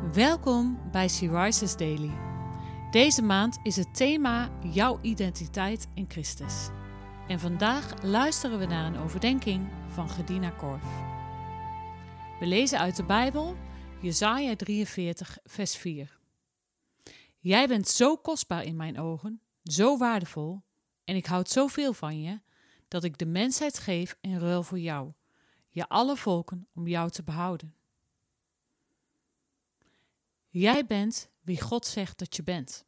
Welkom bij Sea Rises Daily. Deze maand is het thema Jouw identiteit in Christus. En vandaag luisteren we naar een overdenking van Gedina Korf. We lezen uit de Bijbel Jesaja 43, vers 4. Jij bent zo kostbaar in mijn ogen, zo waardevol, en ik houd zoveel van je, dat ik de mensheid geef in ruil voor jou, je alle volken om jou te behouden. Jij bent wie God zegt dat je bent.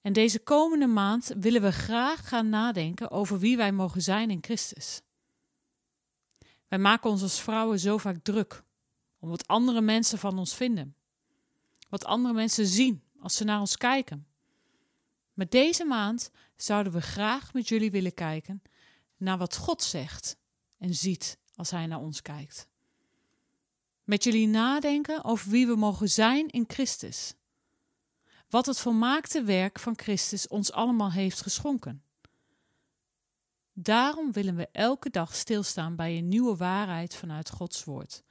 En deze komende maand willen we graag gaan nadenken over wie wij mogen zijn in Christus. Wij maken ons als vrouwen zo vaak druk om wat andere mensen van ons vinden, wat andere mensen zien als ze naar ons kijken. Maar deze maand zouden we graag met jullie willen kijken naar wat God zegt en ziet als Hij naar ons kijkt met jullie nadenken over wie we mogen zijn in Christus. Wat het volmaakte werk van Christus ons allemaal heeft geschonken. Daarom willen we elke dag stilstaan bij een nieuwe waarheid vanuit Gods Woord.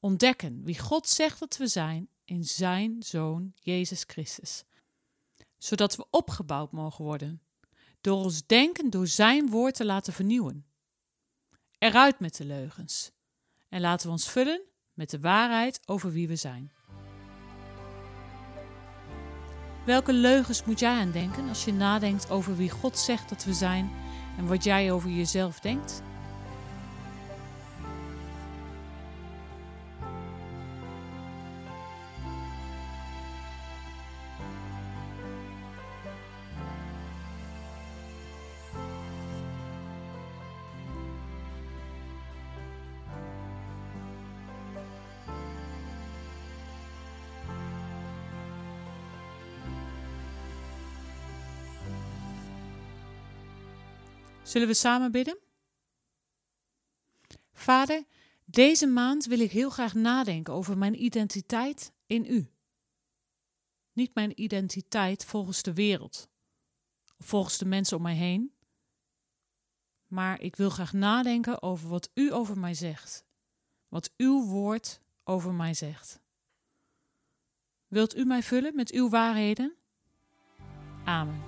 Ontdekken wie God zegt dat we zijn in Zijn Zoon Jezus Christus. Zodat we opgebouwd mogen worden, door ons denken door Zijn Woord te laten vernieuwen. Eruit met de leugens. En laten we ons vullen met de waarheid over wie we zijn. Welke leugens moet jij aan denken als je nadenkt over wie God zegt dat we zijn en wat jij over jezelf denkt? Zullen we samen bidden? Vader, deze maand wil ik heel graag nadenken over mijn identiteit in U. Niet mijn identiteit volgens de wereld, volgens de mensen om mij heen, maar ik wil graag nadenken over wat U over mij zegt, wat Uw woord over mij zegt. Wilt U mij vullen met Uw waarheden? Amen.